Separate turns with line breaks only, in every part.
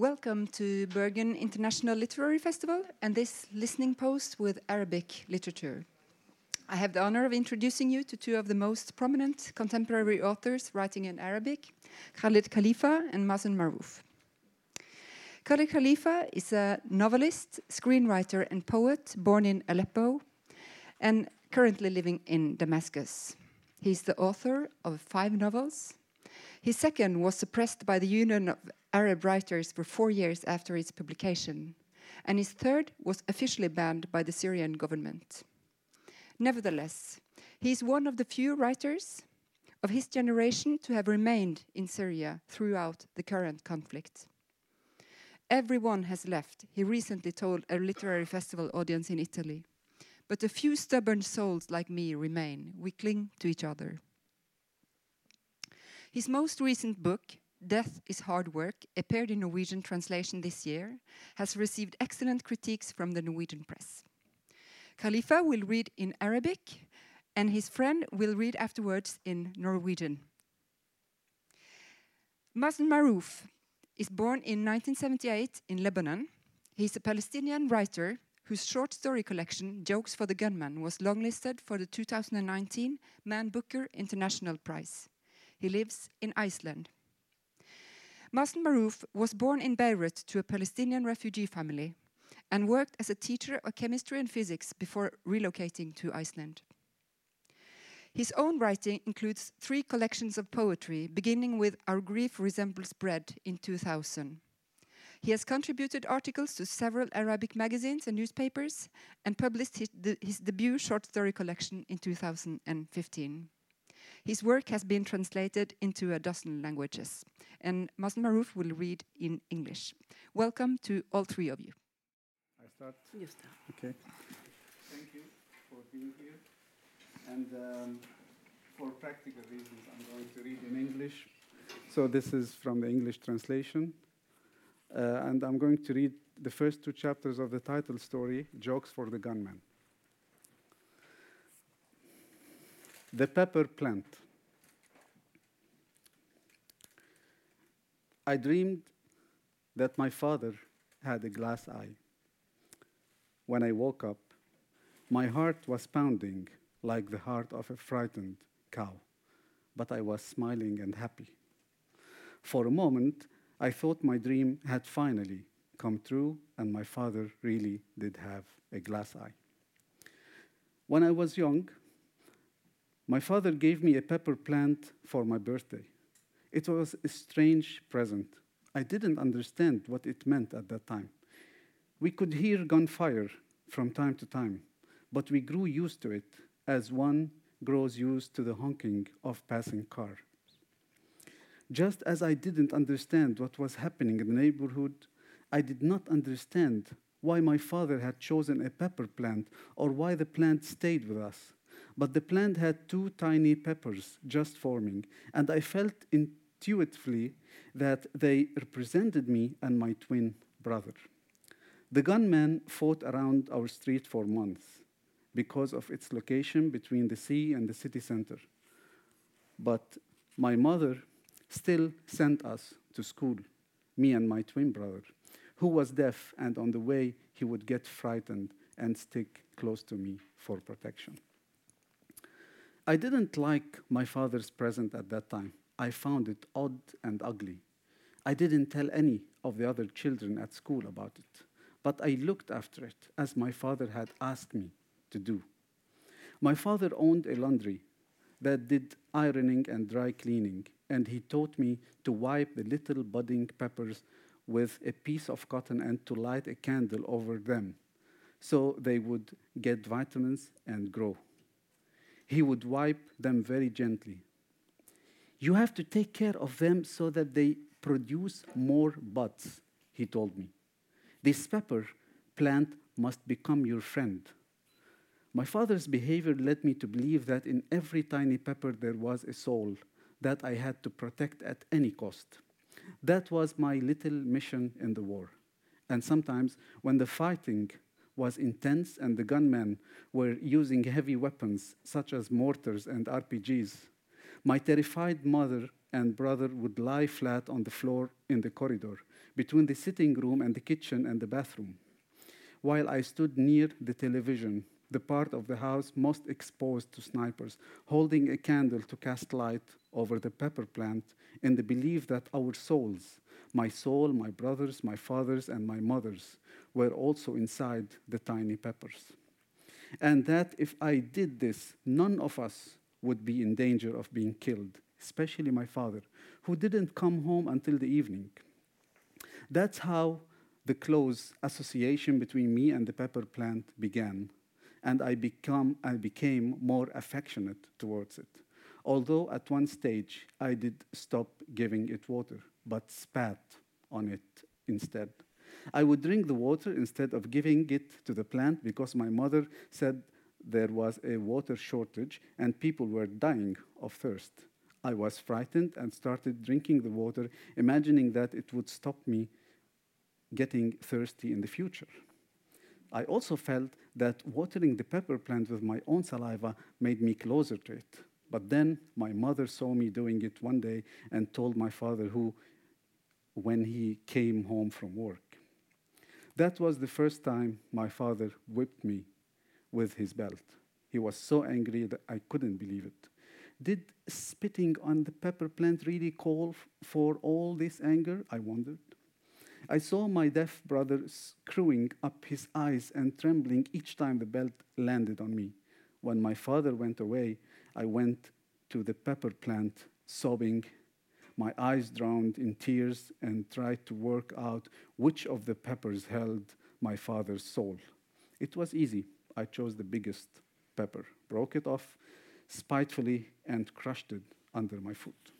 Welcome to Bergen International Literary Festival and this listening post with Arabic literature. I have the honor of introducing you to two of the most prominent contemporary authors writing in Arabic, Khaled Khalifa and Mazen Maarouf. Khaled Khalifa is a novelist, screenwriter, and poet born in Aleppo and currently living in Damascus. He's the author of five novels. His second was suppressed by the Union of Arab Writers for four years after its publication, and his third was officially banned by the Syrian government. Nevertheless, he is one of the few writers of his generation to have remained in Syria throughout the current conflict. Everyone has left, he recently told a literary festival audience in Italy. But a few stubborn souls like me remain. We cling to each other. His most recent book, Death is Hard Work, appeared in Norwegian translation this year, has received excellent critiques from the Norwegian press. Khalifa will read in Arabic, and his friend will read afterwards in Norwegian. Mazen Maarouf is born in 1978 in Lebanon. He's a Palestinian writer whose short story collection, Jokes for the Gunman, was longlisted for the 2019 Man Booker International Prize. He lives in Iceland. Mazen Maarouf was born in Beirut to a Palestinian refugee family and worked as a teacher of chemistry and physics before relocating to Iceland. His own writing includes three collections of poetry, beginning with Our Grief Resembles Bread in 2000. He has contributed articles to several Arabic magazines and newspapers and published his, de his debut short story collection in 2015. His work has been translated into a dozen languages, and Mazen Maarouf will read in English. Welcome to all three of you.
I start?
You start.
Okay. Thank you for being here. And um, for practical reasons, I'm going to read in English. So this is from the English translation. Uh, and I'm going to read the first two chapters of the title story, Jokes for the Gunman. The pepper plant. I dreamed that my father had a glass eye. When I woke up, my heart was pounding like the heart of a frightened cow, but I was smiling and happy. For a moment, I thought my dream had finally come true and my father really did have a glass eye. When I was young, my father gave me a pepper plant for my birthday. It was a strange present. I didn't understand what it meant at that time. We could hear gunfire from time to time, but we grew used to it as one grows used to the honking of passing cars. Just as I didn't understand what was happening in the neighborhood, I did not understand why my father had chosen a pepper plant or why the plant stayed with us. But the plant had two tiny peppers just forming, and I felt intuitively that they represented me and my twin brother. The gunman fought around our street for months because of its location between the sea and the city center. But my mother still sent us to school, me and my twin brother, who was deaf, and on the way he would get frightened and stick close to me for protection. I didn't like my father's present at that time. I found it odd and ugly. I didn't tell any of the other children at school about it, but I looked after it as my father had asked me to do. My father owned a laundry that did ironing and dry cleaning, and he taught me to wipe the little budding peppers with a piece of cotton and to light a candle over them so they would get vitamins and grow. He would wipe them very gently. You have to take care of them so that they produce more buds, he told me. This pepper plant must become your friend. My father's behavior led me to believe that in every tiny pepper there was a soul that I had to protect at any cost. That was my little mission in the war. And sometimes, when the fighting was intense and the gunmen were using heavy weapons such as mortars and RPGs, my terrified mother and brother would lie flat on the floor in the corridor, between the sitting room and the kitchen and the bathroom, while I stood near the television, the part of the house most exposed to snipers, holding a candle to cast light over the pepper plant in the belief that our souls, my soul, my brothers, my fathers, and my mothers, were also inside the tiny peppers. And that if I did this, none of us would be in danger of being killed, especially my father, who didn't come home until the evening. That's how the close association between me and the pepper plant began, and I, become, I became more affectionate towards it. Although at one stage I did stop giving it water, but spat on it instead. I would drink the water instead of giving it to the plant because my mother said there was a water shortage and people were dying of thirst. I was frightened and started drinking the water, imagining that it would stop me getting thirsty in the future. I also felt that watering the pepper plant with my own saliva made me closer to it. But then my mother saw me doing it one day and told my father, who, when he came home from work. That was the first time my father whipped me with his belt. He was so angry that I couldn't believe it. Did spitting on the pepper plant really call for all this anger? I wondered. I saw my deaf brother screwing up his eyes and trembling each time the belt landed on me. When my father went away, I went to the pepper plant, sobbing, my eyes drowned in tears, and tried to work out which of the peppers held my father's soul. It was easy. I chose the biggest pepper, broke it off spitefully, and crushed it under my foot.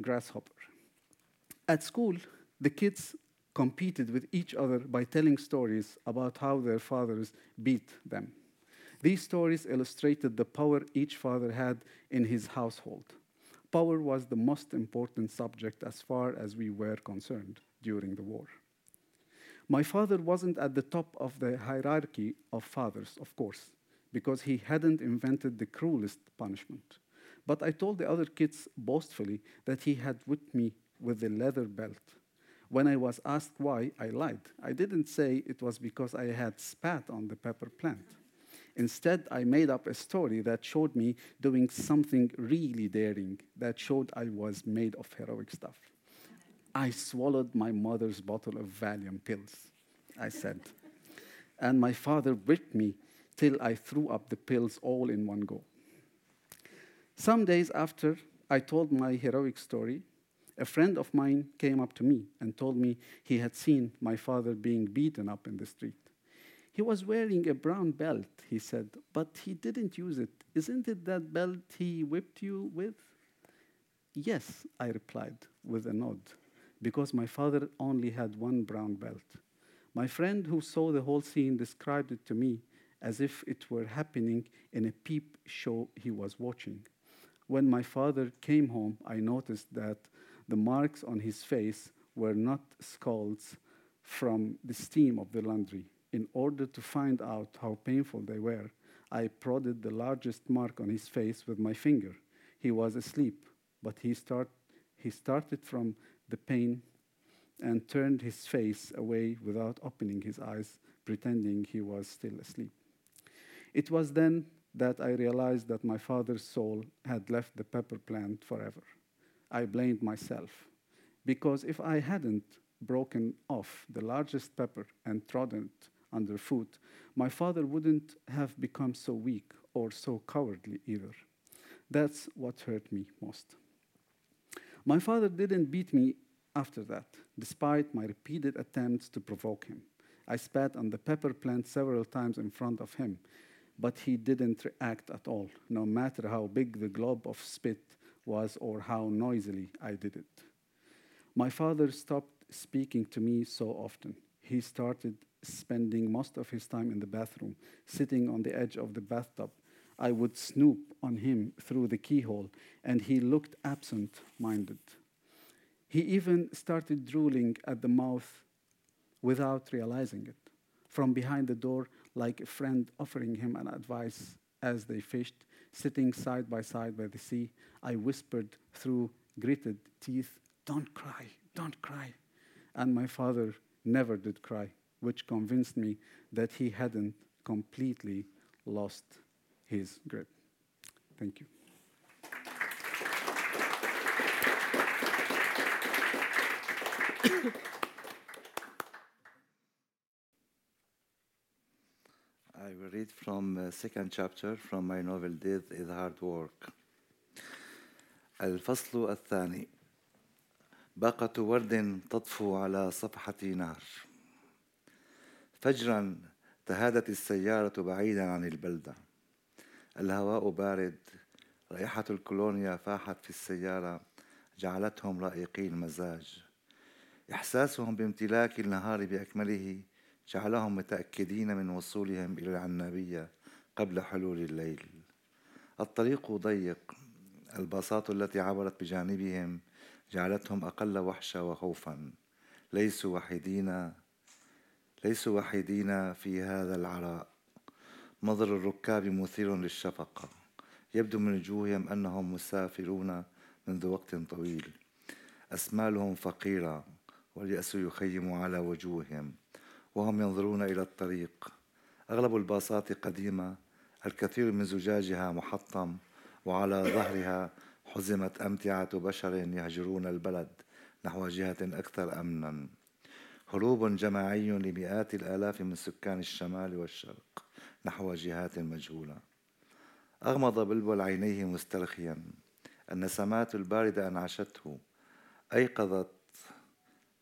Grasshopper. At school, the kids competed with each other by telling stories about how their fathers beat them. These stories illustrated the power each father had in his household. Power was the most important subject as far as we were concerned during the war. My father wasn't at the top of the hierarchy of fathers, of course, because he hadn't invented the cruelest punishment. But I told the other kids boastfully that he had whipped me with the leather belt. When I was asked why, I lied. I didn't say it was because I had spat on the pepper plant. Instead, I made up a story that showed me doing something really daring, that showed I was made of heroic stuff. I swallowed my mother's bottle of Valium pills, I said. and my father whipped me till I threw up the pills all in one go. Some days after I told my heroic story, a friend of mine came up to me and told me he had seen my father being beaten up in the street. He was wearing a brown belt, he said, but he didn't use it. Isn't it that belt he whipped you with? Yes, I replied with a nod because my father only had one brown belt. My friend who saw the whole scene described it to me as if it were happening in a peep show he was watching. When my father came home, I noticed that the marks on his face were not scalds from the steam of the laundry. In order to find out how painful they were, I prodded the largest mark on his face with my finger. He was asleep, but he, start, he started from the pain and turned his face away without opening his eyes, pretending he was still asleep. It was then that I realized that my father's soul had left the pepper plant forever. I blamed myself, because if I hadn't broken off the largest pepper and trodden it underfoot, my father wouldn't have become so weak or so cowardly either. That's what hurt me most. My father didn't beat me after that, despite my repeated attempts to provoke him. I spat on the pepper plant several times in front of him, but he didn't react at all, no matter how big the glob of spit was or how noisily I did it. My father stopped speaking to me so often. He started spending most of his time in the bathroom, sitting on the edge of the bathtub, I would snoop on him through the keyhole, and he looked absent minded. He even started drooling at the mouth without realizing it. From behind the door, like a friend offering him an advice as they fished, sitting side by side by the sea, I whispered through gritted teeth, Don't cry, don't cry. And my father never did cry, which convinced me that he hadn't completely lost his grip. Thank you.
I will read from uh, second chapter from my novel Death is Hard Work. الفصل الثاني. باقة ورد تطفو على صفحة نهر فجرا تهادت السيارة بعيدا عن البلدة. الهواء بارد. رائحة الكولونيا فاحت في السيارة. جعلتهم رائقي المزاج. إحساسهم بامتلاك النهار بأكمله. جعلهم متأكدين من وصولهم إلى العنابية قبل حلول الليل. الطريق ضيق. الباصات التي عبرت بجانبهم جعلتهم أقل وحشة وخوفا. ليسوا وحيدين ليسوا وحيدين في هذا العراء. مظهر الركاب مثير للشفقة. يبدو من وجوههم أنهم مسافرون منذ وقت طويل. أسمالهم فقيرة واليأس يخيم على وجوههم. وهم ينظرون إلى الطريق. أغلب الباصات قديمة الكثير من زجاجها محطم وعلى ظهرها حزمت أمتعة بشر يهجرون البلد نحو جهة أكثر أمنا. هروب جماعي لمئات الآلاف من سكان الشمال والشرق نحو جهات مجهولة. أغمض بلبل عينيه مسترخيا النسمات الباردة أنعشته. أيقظت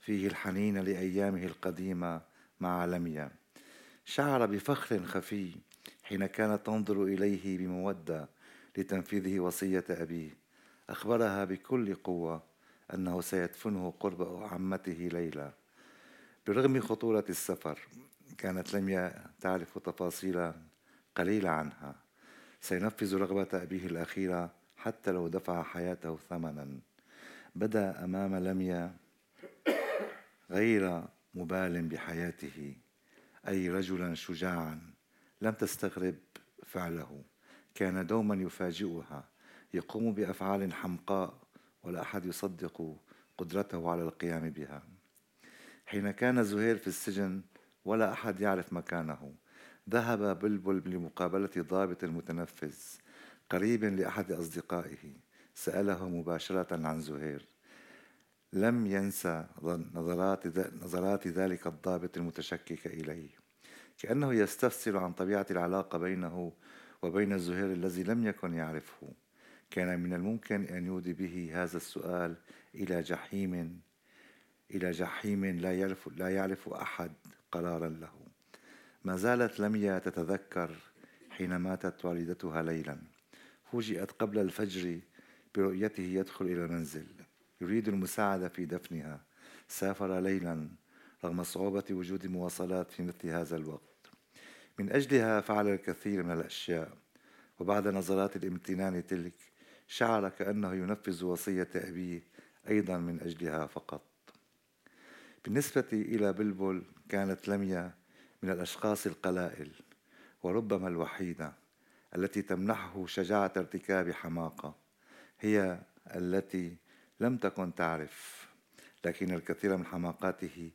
فيه الحنين لأيامه القديمة. مع لميا. شعر بفخر خفي حين كانت تنظر إليه بمودة لتنفيذ وصية أبيه. أخبرها بكل قوة أنه سيدفنه قرب عمته ليلى. برغم خطورة السفر كانت لميا تعرف تفاصيلا قليلة عنها. سينفذ رغبة أبيه الأخيرة حتى لو دفع حياته ثمنا. بدأ أمام لميا غير مبال بحياته. أي رجلا شجاعا لم تستغرب فعله. كان دوما يفاجئها. يقوم بأفعال حمقاء ولا أحد يصدق قدرته على القيام بها. حين كان زهير في السجن ولا أحد يعرف مكانه. ذهب بلبل لمقابلة ضابط المتنفذ قريب لأحد أصدقائه. سأله مباشرة عن زهير. لم ينسى نظرات نظرات ذلك الضابط المتشكك إليه. كأنه يستفسر عن طبيعة العلاقة بينه وبين الزهير الذي لم يكن يعرفه. كان من الممكن أن يودي به هذا السؤال إلى جحيم إلى جحيم لا يعرف لا يعرف أحد قرارا له. ما زالت لميا تتذكر حين ماتت والدتها ليلا. فوجئت قبل الفجر برؤيته يدخل إلى المنزل يريد المساعدة في دفنها. سافر ليلا رغم صعوبة وجود مواصلات في مثل هذا الوقت. من أجلها فعل الكثير من الأشياء. وبعد نظرات الامتنان تلك شعر كأنه ينفذ وصية أبيه أيضا من أجلها فقط. بالنسبة إلى بلبل كانت لميا من الأشخاص القلائل وربما الوحيدة التي تمنحه شجاعة ارتكاب حماقة هي التي لم تكن تعرف لكن الكثير من حماقاته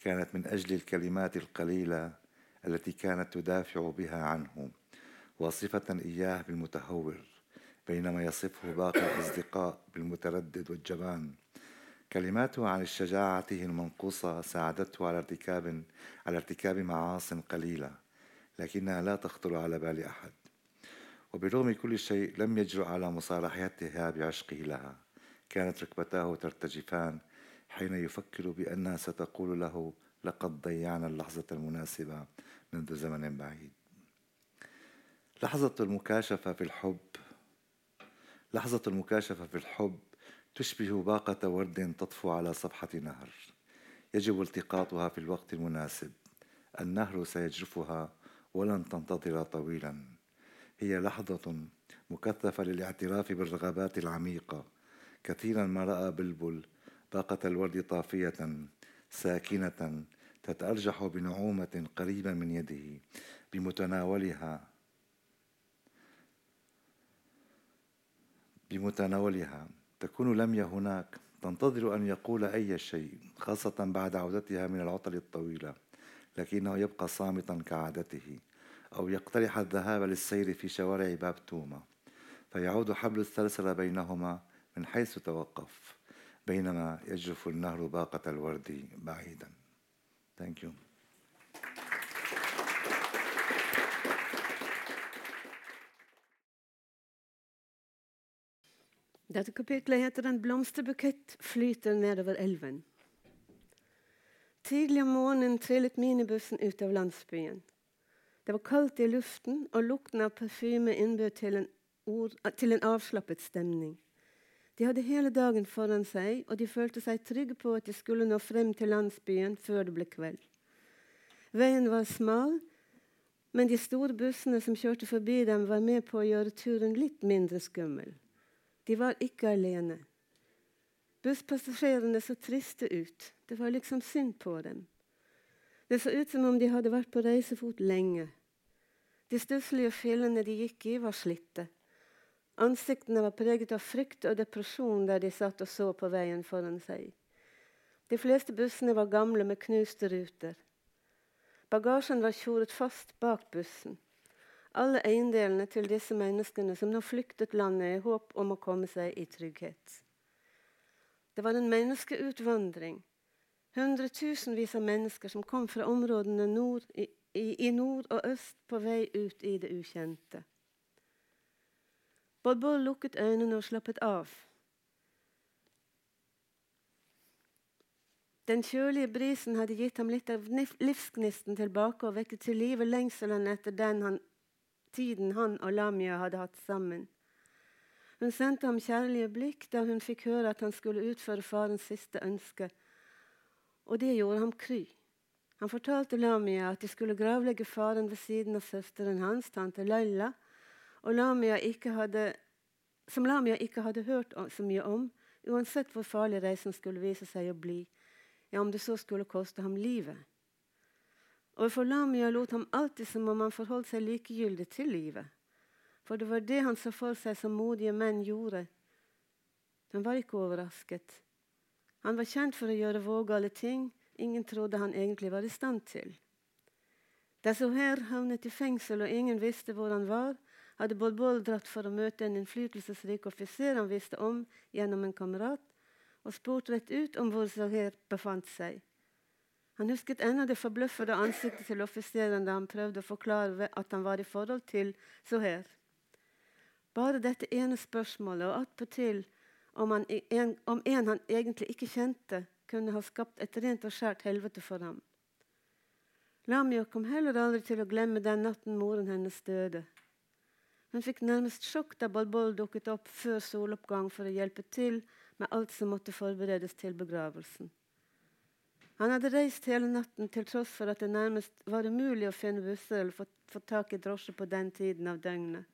كانت من أجل الكلمات القليلة التي كانت تدافع بها عنه واصفة إياه بالمتهور بينما يصفه باقي الأصدقاء بالمتردد والجبان. كلماته عن شجاعته المنقوصة ساعدته على ارتكاب على ارتكاب معاص قليلة لكنها لا تخطر على بال أحد. وبرغم كل شيء لم يجرؤ على مصارحتها بعشقه لها. كانت ركبتاه ترتجفان حين يفكر بأنها ستقول له لقد ضيعنا اللحظة المناسبة منذ زمن بعيد. لحظة المكاشفة في الحب لحظة المكاشفة في الحب تشبه باقة ورد تطفو على صفحة نهر. يجب التقاطها في الوقت المناسب. النهر سيجرفها ولن تنتظر طويلا. هي لحظة مكثفة للاعتراف بالرغبات العميقة. كثيرا ما رأى بلبل باقة الورد طافية ساكنة تتأرجح بنعومة قريبة من يده بمتناولها بمتناولها. تكون لميا هناك. تنتظر أن يقول أي شيء خاصة بعد عودتها من العطل الطويلة لكنه يبقى صامتا كعادته أو يقترح الذهاب للسير في شوارع باب توما. فيعود حبل السلسلة بينهما من حيث توقف بينما يجرف النهر باقة الورد بعيدا Thank you.
Dette kapitlet heter 'En blomsterbukett flyter nedover elven'. Tidlig om morgenen trillet minibussen ut av landsbyen. Det var kaldt i luften, og lukten av parfyme innbød til en, ord, til en avslappet stemning. De hadde hele dagen foran seg, og de følte seg trygge på at de skulle nå frem til landsbyen før det ble kveld. Veien var smal, men de store bussene som kjørte forbi dem, var med på å gjøre turen litt mindre skummel. De var ikke alene. Busspassasjerene så triste ut. Det var liksom synd på dem. Det så ut som om de hadde vært på reisefot lenge. De stusslige fillene de gikk i, var slitte. Ansiktene var preget av frykt og depresjon der de satt og så på veien foran seg. De fleste bussene var gamle med knuste ruter. Bagasjen var tjoret fast bak bussen alle eiendelene til disse menneskene som nå flyktet landet i håp om å komme seg i trygghet. Det var en menneskeutvandring. Hundretusenvis av mennesker som kom fra områdene nord, i, i, nord og øst på vei ut i det ukjente. Bob-Boll lukket øynene og slappet av. Den kjølige brisen hadde gitt ham litt av livsgnisten tilbake og vekket til live lengselen etter den han tiden han og Lamia hadde hatt sammen. Hun sendte ham kjærlige blikk da hun fikk høre at han skulle utføre farens siste ønske, og det gjorde ham kry. Han fortalte Lamia at de skulle gravlegge faren ved siden av søsteren hans, tante Laila, Lamia hadde, som Lamia ikke hadde hørt så mye om, uansett hvor farlig reisen skulle vise seg å bli, ja, om det så skulle koste ham livet. Overfor Lamia lot ham alltid som om han forholdt seg likegyldig til livet. For det var det han så for seg som modige menn gjorde. Han var ikke overrasket. Han var kjent for å gjøre vågale ting ingen trodde han egentlig var i stand til. Da Soher havnet i fengsel og ingen visste hvor han var, hadde Bolbol dratt for å møte en innflytelsesrik offiser han visste om gjennom en kamerat, og spurt rett ut om hvor Zahir befant seg. Han husket ennå det forbløffede ansiktet til offiseren da han prøvde å forklare at han var i forhold til Soher. Bare dette ene spørsmålet, og attpåtil om, en, om en han egentlig ikke kjente, kunne ha skapt et rent og skjært helvete for ham. Lamia kom heller aldri til å glemme den natten moren hennes døde. Hun fikk nærmest sjokk da Balbol dukket opp før soloppgang for å hjelpe til med alt som måtte forberedes til begravelsen. Han hadde reist hele natten til tross for at det nærmest var umulig å finne busser eller få, få tak i drosje på den tiden av døgnet.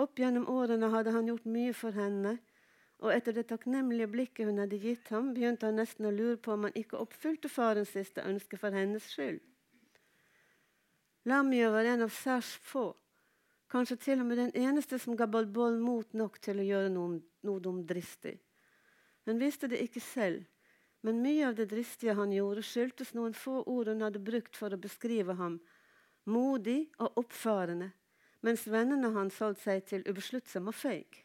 Opp gjennom årene hadde han gjort mye for henne, og etter det takknemlige blikket hun hadde gitt ham, begynte han nesten å lure på om han ikke oppfylte farens siste ønske for hennes skyld. Lamia var en av særs få, kanskje til og med den eneste som ga Balbol mot nok til å gjøre noe, noe dumdristig. Hun visste det ikke selv, men mye av det dristige han gjorde, skyldtes noen få ord hun hadde brukt for å beskrive ham. Modig og oppfarende, mens vennene hans holdt seg til ubesluttsom og feig.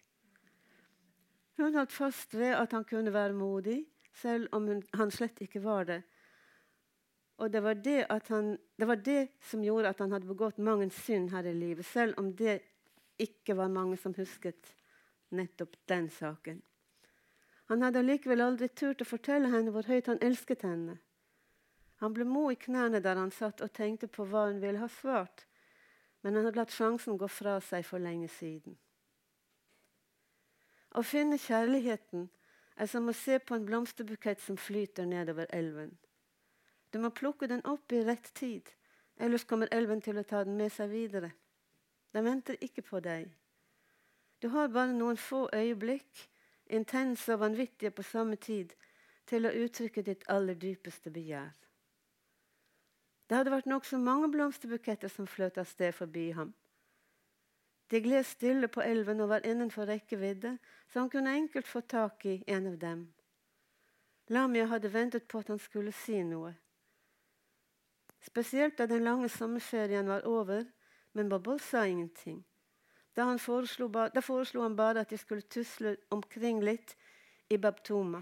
Hun holdt fast ved at han kunne være modig, selv om hun, han slett ikke var det. Og det var det, han, det var det, som gjorde at han hadde begått mange synd her i livet, selv om det ikke var mange som husket nettopp den saken. Han hadde likevel aldri turt å fortelle henne hvor høyt han elsket henne. Han ble mo i knærne der han satt og tenkte på hva hun ville ha svart, men han hadde latt sjansen gå fra seg for lenge siden. Å finne kjærligheten er som å se på en blomsterbukett som flyter nedover elven. Du må plukke den opp i rett tid, ellers kommer elven til å ta den med seg videre. Den venter ikke på deg. Du har bare noen få øyeblikk intense og vanvittige på samme tid, til å uttrykke ditt aller dypeste begjær. Det hadde vært nokså mange blomsterbuketter som fløt av sted forbi ham. De gled stille på elven og var innenfor rekkevidde, så han kunne enkelt få tak i en av dem. Lamia hadde ventet på at han skulle si noe. Spesielt da den lange sommerferien var over, men Babol sa ingenting. Da, foreslo, da foreslo han bare at de skulle tusle omkring litt i Babtoma.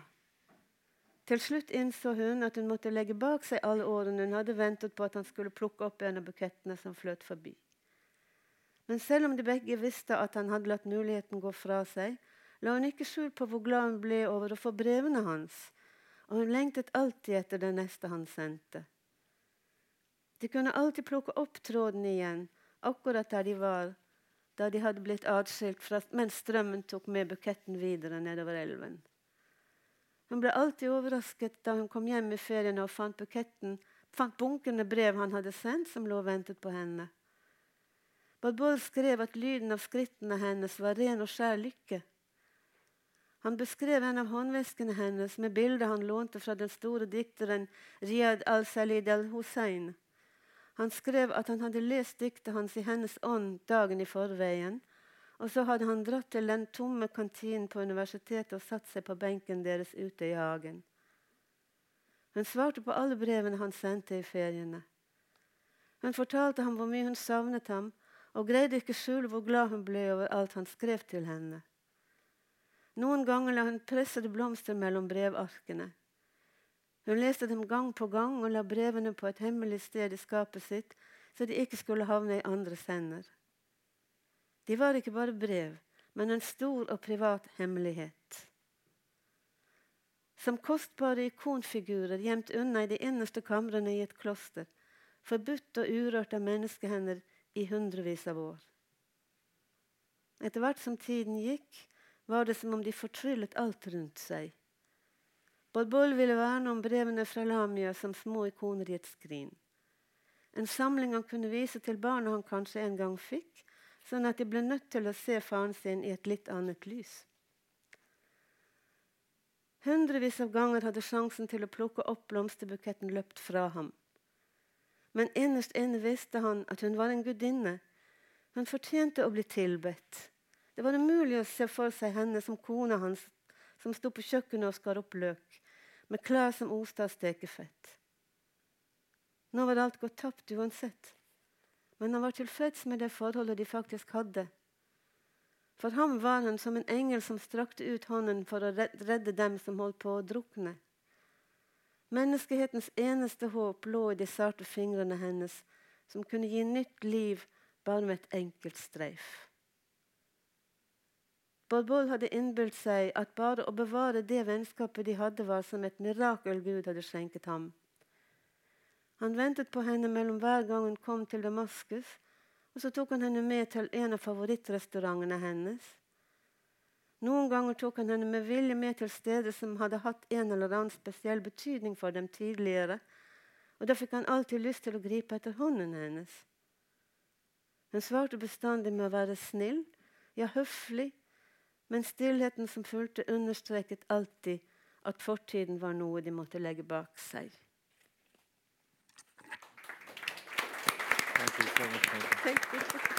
Til slutt innså hun at hun måtte legge bak seg alle årene hun hadde ventet på at han skulle plukke opp en av bukettene som fløt forbi. Men selv om de begge visste at han hadde latt muligheten gå fra seg, la hun ikke skjul på hvor glad hun ble over å få brevene hans, og hun lengtet alltid etter det neste han sendte. De kunne alltid plukke opp tråden igjen, akkurat der de var, da de hadde blitt atskilt mens strømmen tok med buketten videre nedover elven. Hun ble alltid overrasket da hun kom hjem i feriene og fant buketten, fant bunkene brev han hadde sendt, som lå og ventet på henne. Balbol skrev at lyden av skrittene hennes var ren og skjær lykke. Han beskrev en av håndveskene hennes med bildet han lånte fra den store dikteren Riyad al-Salid al-Hussein. Han skrev at han hadde lest diktet hans i hennes ånd dagen i forveien. Og så hadde han dratt til den tomme kantinen på universitetet og satt seg på benken deres ute i hagen. Hun svarte på alle brevene han sendte i feriene. Hun fortalte ham hvor mye hun savnet ham, og greide ikke skjule hvor glad hun ble over alt han skrev til henne. Noen ganger la hun pressede blomster mellom brevarkene. Hun leste dem gang på gang og la brevene på et hemmelig sted i skapet sitt, så de ikke skulle havne i andres hender. De var ikke bare brev, men en stor og privat hemmelighet. Som kostbare ikonfigurer gjemt unna i de innerste kamrene i et kloster, forbudt og urørt av menneskehender i hundrevis av år. Etter hvert som tiden gikk, var det som om de fortryllet alt rundt seg. Balbol ville verne om brevene fra Lamia som små ikoner i et skrin. En samling han kunne vise til barna han kanskje en gang fikk, sånn at de ble nødt til å se faren sin i et litt annet lys. Hundrevis av ganger hadde sjansen til å plukke opp blomsterbuketten løpt fra ham. Men innerst inne visste han at hun var en gudinne. Hun fortjente å bli tilbedt. Det var umulig å se for seg henne som kona hans som sto på kjøkkenet og skar opp løk med klær som oste av stekefett. Nå var alt gått tapt uansett, men han var tilfreds med det forholdet de faktisk hadde. For ham var han som en engel som strakte ut hånden for å redde dem som holdt på å drukne. Menneskehetens eneste håp lå i de sarte fingrene hennes, som kunne gi nytt liv bare med et enkelt streif. Borbol hadde innbilt seg at bare å bevare det vennskapet de hadde, var som et mirakel Gud hadde skjenket ham. Han ventet på henne mellom hver gang hun kom til Damaskus, og så tok han henne med til en av favorittrestaurantene hennes. Noen ganger tok han henne med vilje med til steder som hadde hatt en eller annen spesiell betydning for dem tidligere, og da fikk han alltid lyst til å gripe etter hånden hennes. Hun svarte bestandig med å være snill, ja høflig, men stillheten som fulgte, understreket alltid at fortiden var noe de måtte legge bak seg. Thank you.